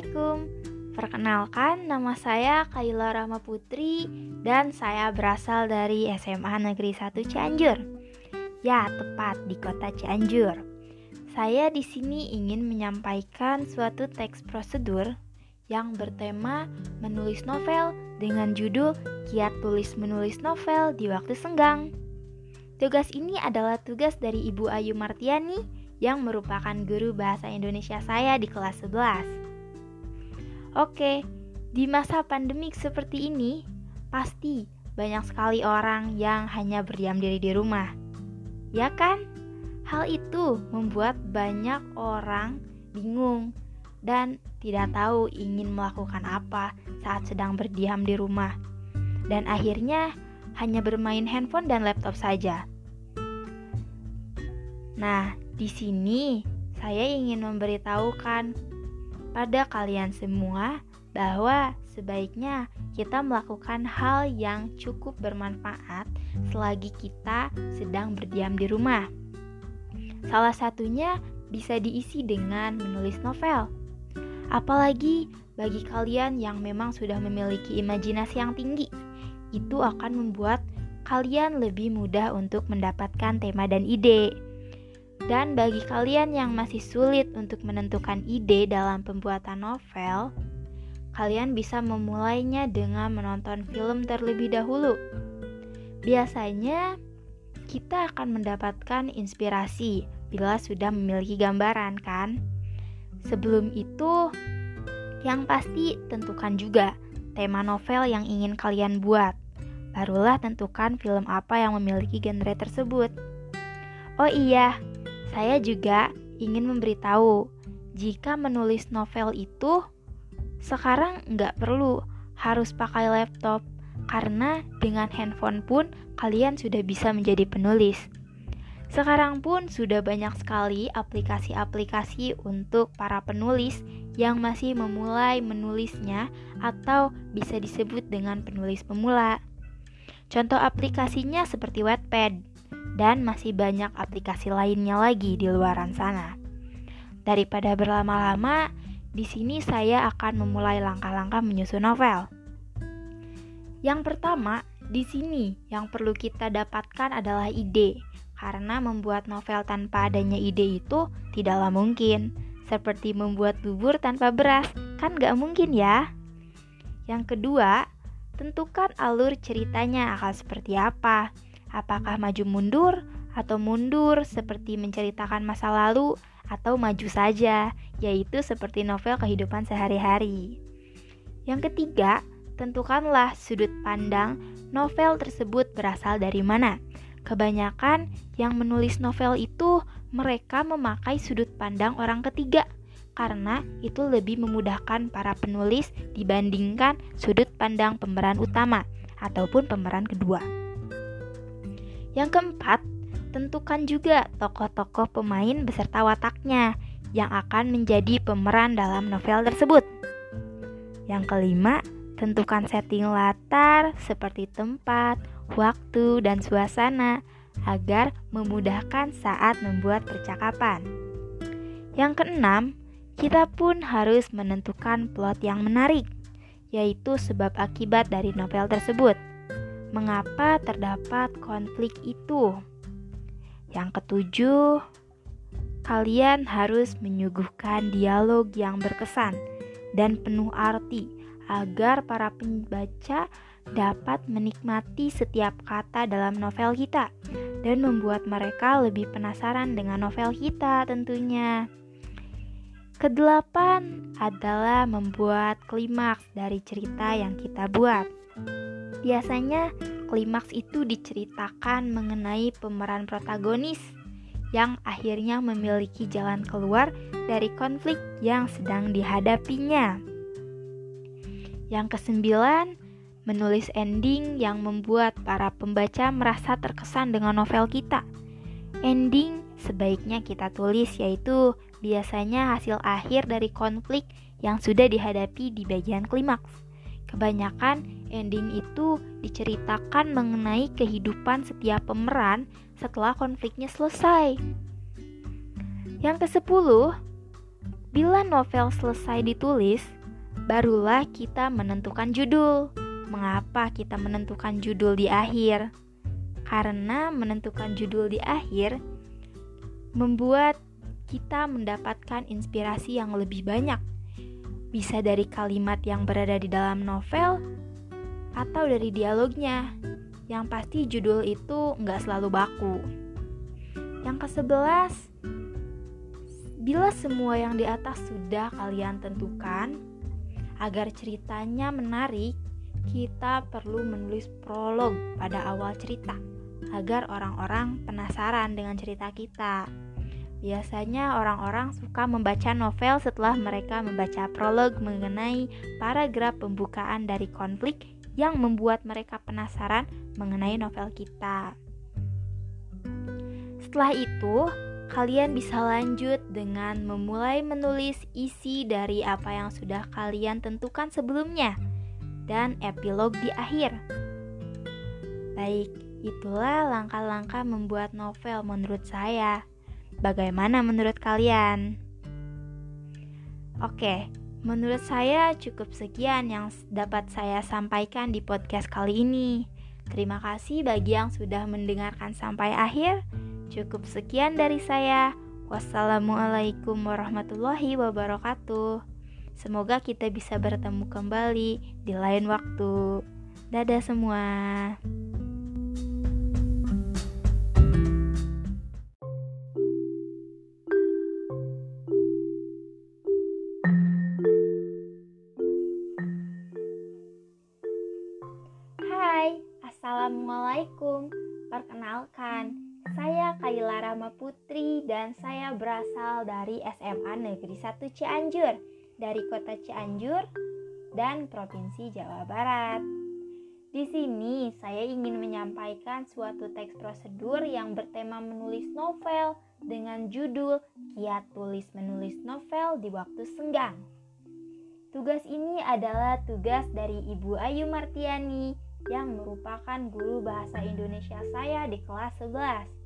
Assalamualaikum Perkenalkan, nama saya Kaila Rahma Putri Dan saya berasal dari SMA Negeri 1 Cianjur Ya, tepat di kota Cianjur Saya di sini ingin menyampaikan suatu teks prosedur yang bertema menulis novel dengan judul Kiat Tulis Menulis Novel di Waktu Senggang. Tugas ini adalah tugas dari Ibu Ayu Martiani yang merupakan guru bahasa Indonesia saya di kelas 11. Oke, di masa pandemik seperti ini, pasti banyak sekali orang yang hanya berdiam diri di rumah. Ya kan? Hal itu membuat banyak orang bingung dan tidak tahu ingin melakukan apa saat sedang berdiam di rumah, dan akhirnya hanya bermain handphone dan laptop saja. Nah, di sini saya ingin memberitahukan pada kalian semua bahwa sebaiknya kita melakukan hal yang cukup bermanfaat selagi kita sedang berdiam di rumah. Salah satunya bisa diisi dengan menulis novel. Apalagi bagi kalian yang memang sudah memiliki imajinasi yang tinggi, itu akan membuat kalian lebih mudah untuk mendapatkan tema dan ide. Dan bagi kalian yang masih sulit untuk menentukan ide dalam pembuatan novel, kalian bisa memulainya dengan menonton film terlebih dahulu. Biasanya, kita akan mendapatkan inspirasi bila sudah memiliki gambaran, kan? Sebelum itu, yang pasti tentukan juga tema novel yang ingin kalian buat. Barulah tentukan film apa yang memiliki genre tersebut. Oh iya, saya juga ingin memberitahu jika menulis novel itu sekarang nggak perlu harus pakai laptop karena dengan handphone pun kalian sudah bisa menjadi penulis. Sekarang pun sudah banyak sekali aplikasi-aplikasi untuk para penulis yang masih memulai menulisnya atau bisa disebut dengan penulis pemula. Contoh aplikasinya seperti Wattpad dan masih banyak aplikasi lainnya lagi di luaran sana. Daripada berlama-lama, di sini saya akan memulai langkah-langkah menyusun novel. Yang pertama, di sini yang perlu kita dapatkan adalah ide karena membuat novel tanpa adanya ide itu tidaklah mungkin. Seperti membuat bubur tanpa beras, kan gak mungkin ya? Yang kedua, tentukan alur ceritanya akan seperti apa. Apakah maju mundur atau mundur seperti menceritakan masa lalu atau maju saja, yaitu seperti novel kehidupan sehari-hari. Yang ketiga, tentukanlah sudut pandang novel tersebut berasal dari mana. Kebanyakan yang menulis novel itu mereka memakai sudut pandang orang ketiga karena itu lebih memudahkan para penulis dibandingkan sudut pandang pemeran utama ataupun pemeran kedua. Yang keempat, tentukan juga tokoh-tokoh pemain beserta wataknya yang akan menjadi pemeran dalam novel tersebut. Yang kelima, tentukan setting latar seperti tempat, waktu, dan suasana agar memudahkan saat membuat percakapan. Yang keenam, kita pun harus menentukan plot yang menarik, yaitu sebab akibat dari novel tersebut. Mengapa terdapat konflik itu? Yang ketujuh, kalian harus menyuguhkan dialog yang berkesan dan penuh arti agar para pembaca dapat menikmati setiap kata dalam novel kita dan membuat mereka lebih penasaran dengan novel kita tentunya. Kedelapan adalah membuat klimaks dari cerita yang kita buat. Biasanya klimaks itu diceritakan mengenai pemeran protagonis yang akhirnya memiliki jalan keluar dari konflik yang sedang dihadapinya. Yang kesembilan, menulis ending yang membuat para pembaca merasa terkesan dengan novel kita. Ending sebaiknya kita tulis yaitu biasanya hasil akhir dari konflik yang sudah dihadapi di bagian klimaks. Kebanyakan ending itu diceritakan mengenai kehidupan setiap pemeran setelah konfliknya selesai. Yang ke-10, Bila novel selesai ditulis, barulah kita menentukan judul. Mengapa kita menentukan judul di akhir? Karena menentukan judul di akhir membuat kita mendapatkan inspirasi yang lebih banyak. Bisa dari kalimat yang berada di dalam novel atau dari dialognya. Yang pasti judul itu nggak selalu baku. Yang ke-11, bila semua yang di atas sudah kalian tentukan, agar ceritanya menarik, kita perlu menulis prolog pada awal cerita agar orang-orang penasaran dengan cerita kita. Biasanya orang-orang suka membaca novel setelah mereka membaca prolog mengenai paragraf pembukaan dari konflik yang membuat mereka penasaran mengenai novel kita. Setelah itu, kalian bisa lanjut dengan memulai menulis isi dari apa yang sudah kalian tentukan sebelumnya dan epilog di akhir. Baik, itulah langkah-langkah membuat novel menurut saya. Bagaimana menurut kalian? Oke, menurut saya cukup sekian yang dapat saya sampaikan di podcast kali ini. Terima kasih bagi yang sudah mendengarkan sampai akhir. Cukup sekian dari saya. Wassalamualaikum warahmatullahi wabarakatuh. Semoga kita bisa bertemu kembali di lain waktu. Dadah semua. Rama Putri dan saya berasal dari SMA Negeri 1 Cianjur dari Kota Cianjur dan Provinsi Jawa Barat. Di sini saya ingin menyampaikan suatu teks prosedur yang bertema menulis novel dengan judul Kiat Tulis Menulis Novel di Waktu Senggang. Tugas ini adalah tugas dari Ibu Ayu Martiani yang merupakan guru bahasa Indonesia saya di kelas 11.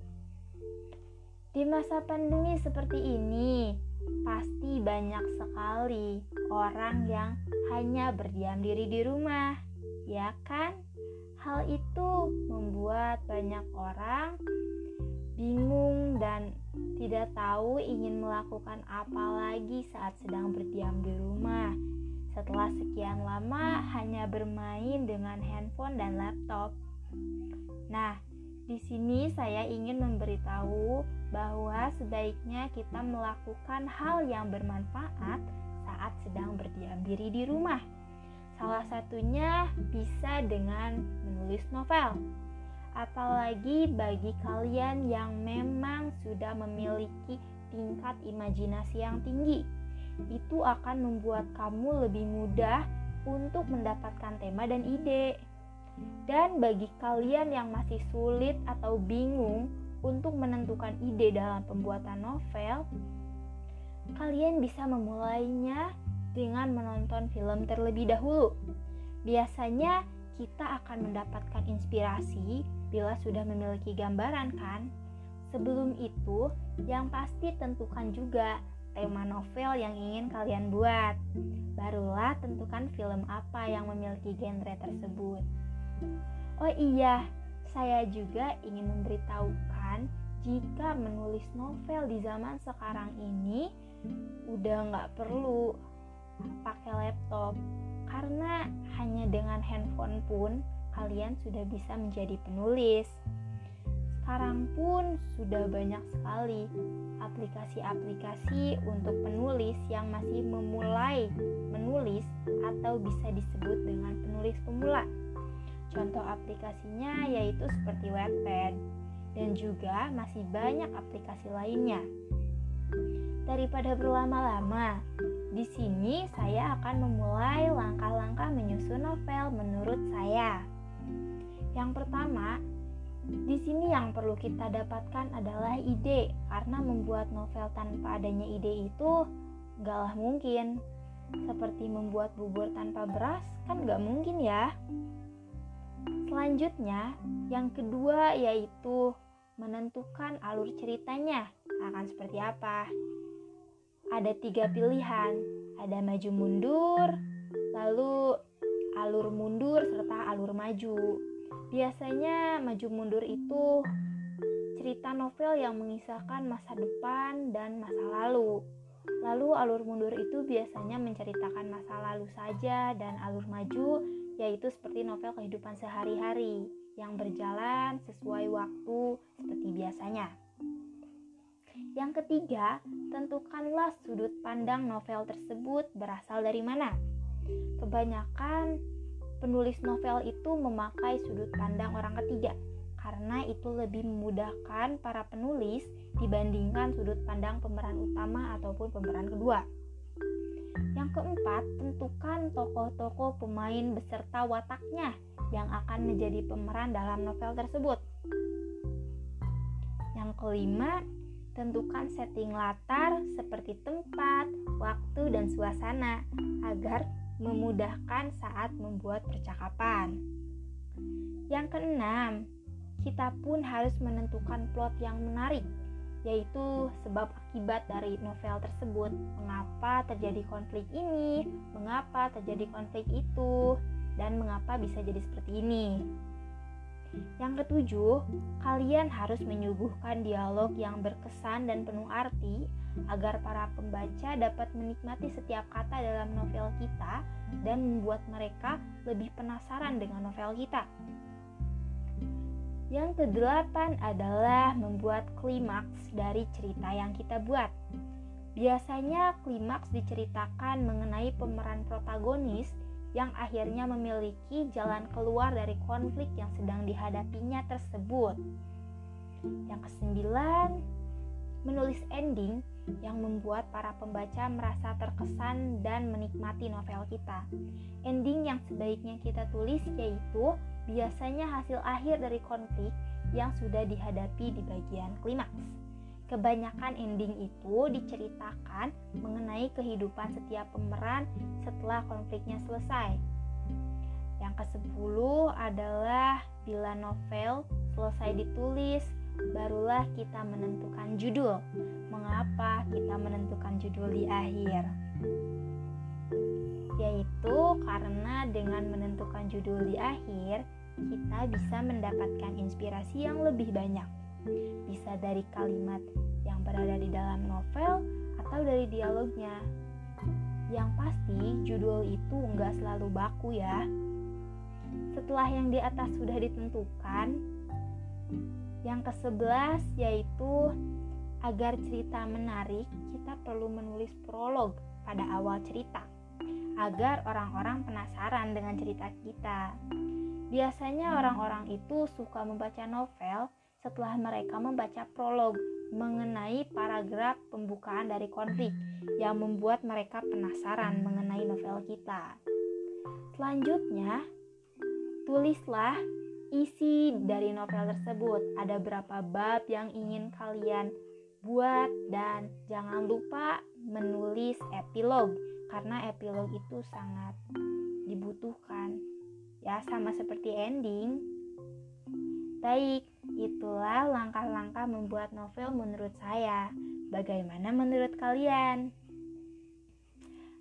Di masa pandemi seperti ini, pasti banyak sekali orang yang hanya berdiam diri di rumah, ya kan? Hal itu membuat banyak orang bingung dan tidak tahu ingin melakukan apa lagi saat sedang berdiam di rumah setelah sekian lama hanya bermain dengan handphone dan laptop. Nah, di sini saya ingin memberitahu bahwa sebaiknya kita melakukan hal yang bermanfaat saat sedang berdiam diri di rumah. Salah satunya bisa dengan menulis novel. Apalagi bagi kalian yang memang sudah memiliki tingkat imajinasi yang tinggi itu akan membuat kamu lebih mudah untuk mendapatkan tema dan ide. Dan bagi kalian yang masih sulit atau bingung untuk menentukan ide dalam pembuatan novel, kalian bisa memulainya dengan menonton film terlebih dahulu. Biasanya kita akan mendapatkan inspirasi bila sudah memiliki gambaran kan? Sebelum itu, yang pasti tentukan juga tema novel yang ingin kalian buat. Barulah tentukan film apa yang memiliki genre tersebut. Oh iya, saya juga ingin memberitahukan jika menulis novel di zaman sekarang ini udah nggak perlu pakai laptop karena hanya dengan handphone pun kalian sudah bisa menjadi penulis. Sekarang pun sudah banyak sekali aplikasi-aplikasi untuk penulis yang masih memulai menulis atau bisa disebut dengan penulis pemula. Contoh aplikasinya yaitu seperti Wattpad dan juga masih banyak aplikasi lainnya. Daripada berlama-lama, di sini saya akan memulai langkah-langkah menyusun novel menurut saya. Yang pertama, di sini yang perlu kita dapatkan adalah ide, karena membuat novel tanpa adanya ide itu gaklah mungkin. Seperti membuat bubur tanpa beras kan gak mungkin ya. Selanjutnya, yang kedua yaitu menentukan alur ceritanya akan seperti apa. ada tiga pilihan, ada maju mundur, lalu alur mundur serta alur maju. Biasanya maju mundur itu cerita novel yang mengisahkan masa depan dan masa lalu. Lalu alur mundur itu biasanya menceritakan masa lalu saja dan alur maju yaitu seperti novel kehidupan sehari-hari yang berjalan sesuai waktu seperti biasanya. Yang ketiga, tentukanlah sudut pandang novel tersebut berasal dari mana. Kebanyakan penulis novel itu memakai sudut pandang orang ketiga karena itu lebih memudahkan para penulis dibandingkan sudut pandang pemeran utama ataupun pemeran kedua. Yang keempat, tentukan tokoh-tokoh pemain beserta wataknya yang akan menjadi pemeran dalam novel tersebut. Yang kelima, tentukan setting latar seperti tempat, waktu, dan suasana agar memudahkan saat membuat percakapan. Yang keenam, kita pun harus menentukan plot yang menarik, yaitu sebab akibat dari novel tersebut. Mengapa terjadi konflik ini, mengapa terjadi konflik itu, dan mengapa bisa jadi seperti ini. Yang ketujuh, kalian harus menyuguhkan dialog yang berkesan dan penuh arti agar para pembaca dapat menikmati setiap kata dalam novel kita dan membuat mereka lebih penasaran dengan novel kita. Yang kedelapan adalah membuat klimaks dari cerita yang kita buat. Biasanya klimaks diceritakan mengenai pemeran protagonis yang akhirnya memiliki jalan keluar dari konflik yang sedang dihadapinya tersebut. Yang kesembilan, menulis ending yang membuat para pembaca merasa terkesan dan menikmati novel kita. Ending yang sebaiknya kita tulis yaitu biasanya hasil akhir dari konflik yang sudah dihadapi di bagian klimaks. Kebanyakan ending itu diceritakan mengenai kehidupan setiap pemeran setelah konfliknya selesai. Yang ke-10 adalah bila novel selesai ditulis, barulah kita menentukan judul. Mengapa kita menentukan judul di akhir? Yaitu karena dengan menentukan judul di akhir, kita bisa mendapatkan inspirasi yang lebih banyak. Bisa dari kalimat yang berada di dalam novel atau dari dialognya. Yang pasti, judul itu nggak selalu baku ya. Setelah yang di atas sudah ditentukan, yang ke-11 yaitu agar cerita menarik, kita perlu menulis prolog pada awal cerita agar orang-orang penasaran dengan cerita kita. Biasanya orang-orang itu suka membaca novel setelah mereka membaca prolog mengenai paragraf pembukaan dari konflik yang membuat mereka penasaran mengenai novel kita. Selanjutnya, tulislah isi dari novel tersebut. Ada berapa bab yang ingin kalian buat dan jangan lupa menulis epilog karena epilog itu sangat dibutuhkan. Ya, sama seperti ending. Baik, itulah langkah-langkah membuat novel menurut saya. Bagaimana menurut kalian?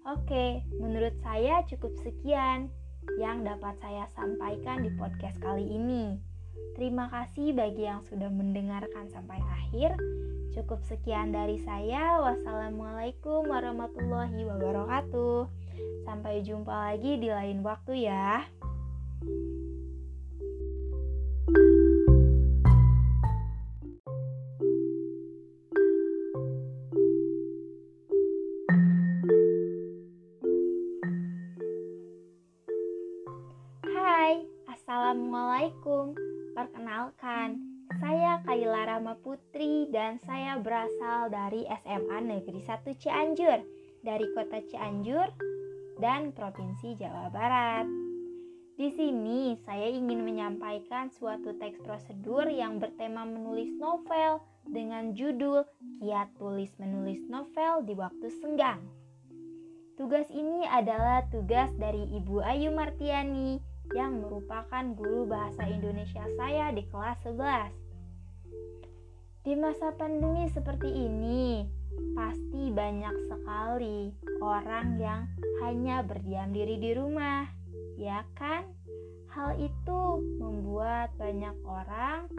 Oke, menurut saya cukup sekian yang dapat saya sampaikan di podcast kali ini. Terima kasih bagi yang sudah mendengarkan sampai akhir. Cukup sekian dari saya. Wassalamualaikum warahmatullahi wabarakatuh. Sampai jumpa lagi di lain waktu ya. Assalamualaikum. Rama Putri dan saya berasal dari SMA Negeri 1 Cianjur dari Kota Cianjur dan Provinsi Jawa Barat. Di sini saya ingin menyampaikan suatu teks prosedur yang bertema menulis novel dengan judul Kiat Tulis Menulis Novel di Waktu Senggang. Tugas ini adalah tugas dari Ibu Ayu Martiani yang merupakan guru bahasa Indonesia saya di kelas 11. Di masa pandemi seperti ini, pasti banyak sekali orang yang hanya berdiam diri di rumah, ya kan? Hal itu membuat banyak orang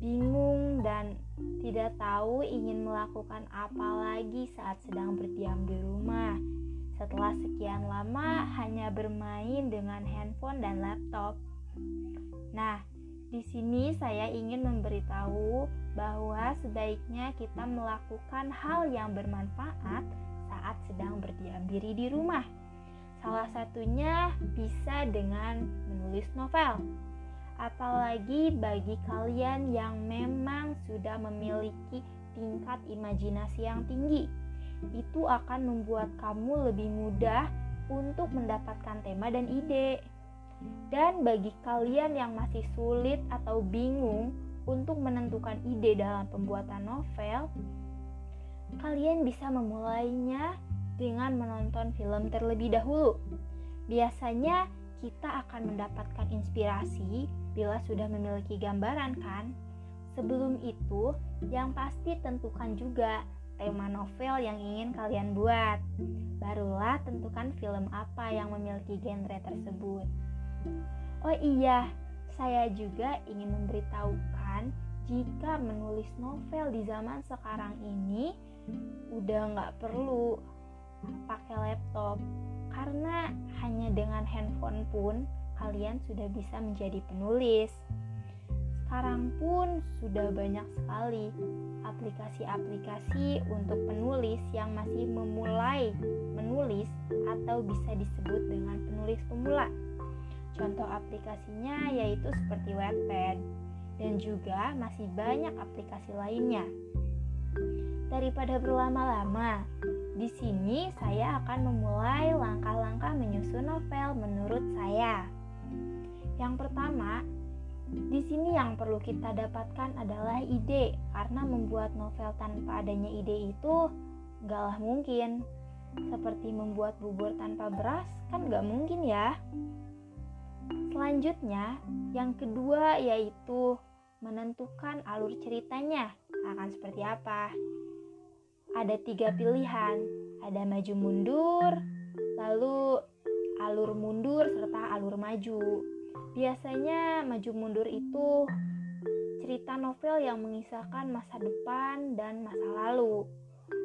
bingung dan tidak tahu ingin melakukan apa lagi saat sedang berdiam di rumah. Setelah sekian lama hanya bermain dengan handphone dan laptop. Nah, di sini saya ingin memberitahu bahwa sebaiknya kita melakukan hal yang bermanfaat saat sedang berdiam diri di rumah. Salah satunya bisa dengan menulis novel. Apalagi bagi kalian yang memang sudah memiliki tingkat imajinasi yang tinggi, itu akan membuat kamu lebih mudah untuk mendapatkan tema dan ide. Dan bagi kalian yang masih sulit atau bingung untuk menentukan ide dalam pembuatan novel, kalian bisa memulainya dengan menonton film terlebih dahulu. Biasanya kita akan mendapatkan inspirasi bila sudah memiliki gambaran kan? Sebelum itu, yang pasti tentukan juga tema novel yang ingin kalian buat. Barulah tentukan film apa yang memiliki genre tersebut. Oh iya, saya juga ingin memberitahukan jika menulis novel di zaman sekarang ini udah nggak perlu pakai laptop karena hanya dengan handphone pun kalian sudah bisa menjadi penulis. Sekarang pun sudah banyak sekali aplikasi-aplikasi untuk penulis yang masih memulai menulis atau bisa disebut dengan penulis pemula. Contoh aplikasinya yaitu seperti Wattpad dan juga masih banyak aplikasi lainnya. Daripada berlama-lama, di sini saya akan memulai langkah-langkah menyusun novel menurut saya. Yang pertama, di sini yang perlu kita dapatkan adalah ide, karena membuat novel tanpa adanya ide itu gaklah mungkin. Seperti membuat bubur tanpa beras, kan gak mungkin ya. Selanjutnya, yang kedua yaitu menentukan alur ceritanya akan seperti apa. Ada tiga pilihan, ada maju mundur, lalu alur mundur serta alur maju. Biasanya maju mundur itu cerita novel yang mengisahkan masa depan dan masa lalu.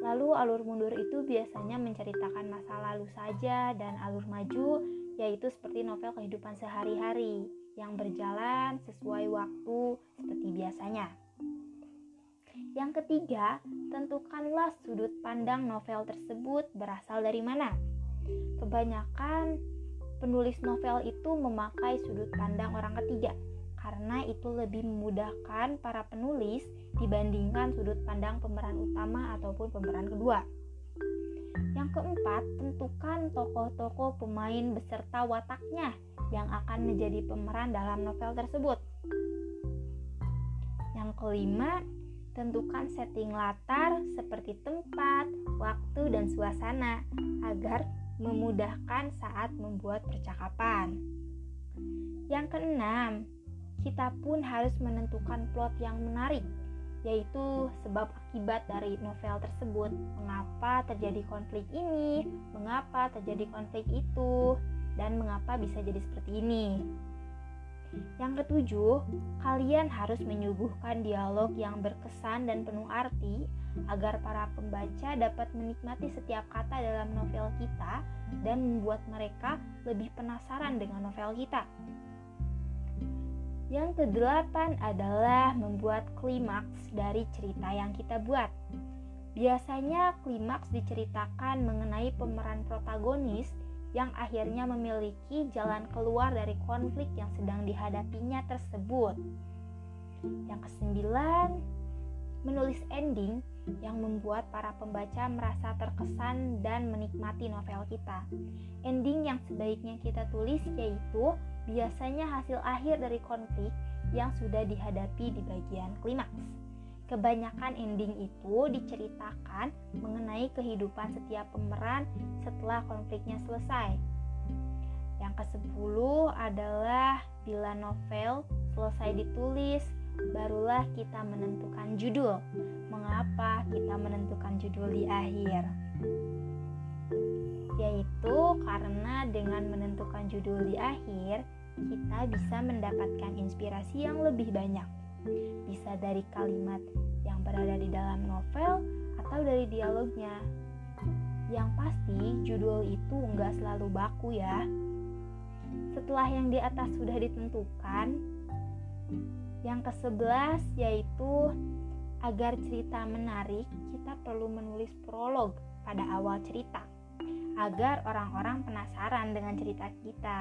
Lalu alur mundur itu biasanya menceritakan masa lalu saja dan alur maju yaitu seperti novel kehidupan sehari-hari yang berjalan sesuai waktu seperti biasanya. Yang ketiga, tentukanlah sudut pandang novel tersebut berasal dari mana. Kebanyakan penulis novel itu memakai sudut pandang orang ketiga karena itu lebih memudahkan para penulis dibandingkan sudut pandang pemeran utama ataupun pemeran kedua. Keempat, tentukan tokoh-tokoh pemain beserta wataknya yang akan menjadi pemeran dalam novel tersebut. Yang kelima, tentukan setting latar seperti tempat, waktu, dan suasana agar memudahkan saat membuat percakapan. Yang keenam, kita pun harus menentukan plot yang menarik yaitu sebab akibat dari novel tersebut. Mengapa terjadi konflik ini, mengapa terjadi konflik itu, dan mengapa bisa jadi seperti ini. Yang ketujuh, kalian harus menyuguhkan dialog yang berkesan dan penuh arti agar para pembaca dapat menikmati setiap kata dalam novel kita dan membuat mereka lebih penasaran dengan novel kita. Yang kedelapan adalah membuat klimaks dari cerita yang kita buat. Biasanya klimaks diceritakan mengenai pemeran protagonis yang akhirnya memiliki jalan keluar dari konflik yang sedang dihadapinya tersebut. Yang kesembilan, menulis ending yang membuat para pembaca merasa terkesan dan menikmati novel kita. Ending yang sebaiknya kita tulis yaitu biasanya hasil akhir dari konflik yang sudah dihadapi di bagian klimaks. Kebanyakan ending itu diceritakan mengenai kehidupan setiap pemeran setelah konfliknya selesai. Yang ke-10 adalah bila novel selesai ditulis, barulah kita menentukan judul. Mengapa kita menentukan judul di akhir? Yaitu karena dengan menentukan judul di akhir, kita bisa mendapatkan inspirasi yang lebih banyak. Bisa dari kalimat yang berada di dalam novel atau dari dialognya. Yang pasti, judul itu nggak selalu baku ya. Setelah yang di atas sudah ditentukan, yang ke-11 yaitu agar cerita menarik, kita perlu menulis prolog pada awal cerita agar orang-orang penasaran dengan cerita kita.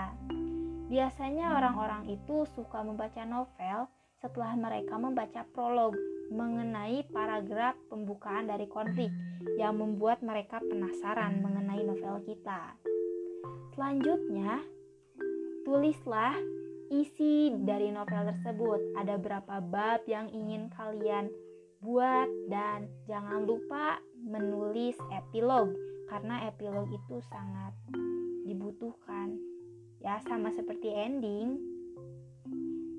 Biasanya orang-orang itu suka membaca novel setelah mereka membaca prolog mengenai paragraf pembukaan dari konflik yang membuat mereka penasaran mengenai novel kita. Selanjutnya, tulislah isi dari novel tersebut. Ada berapa bab yang ingin kalian buat dan jangan lupa menulis epilog karena epilog itu sangat dibutuhkan. Ya, sama seperti ending.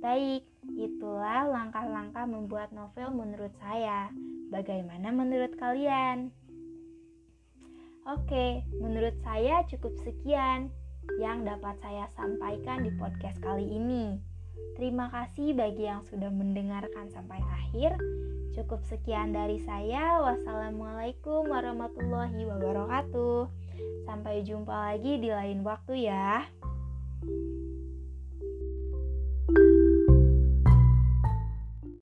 Baik, itulah langkah-langkah membuat novel menurut saya. Bagaimana menurut kalian? Oke, menurut saya cukup sekian yang dapat saya sampaikan di podcast kali ini. Terima kasih bagi yang sudah mendengarkan sampai akhir. Cukup sekian dari saya. Wassalamualaikum warahmatullahi wabarakatuh. Sampai jumpa lagi di lain waktu ya.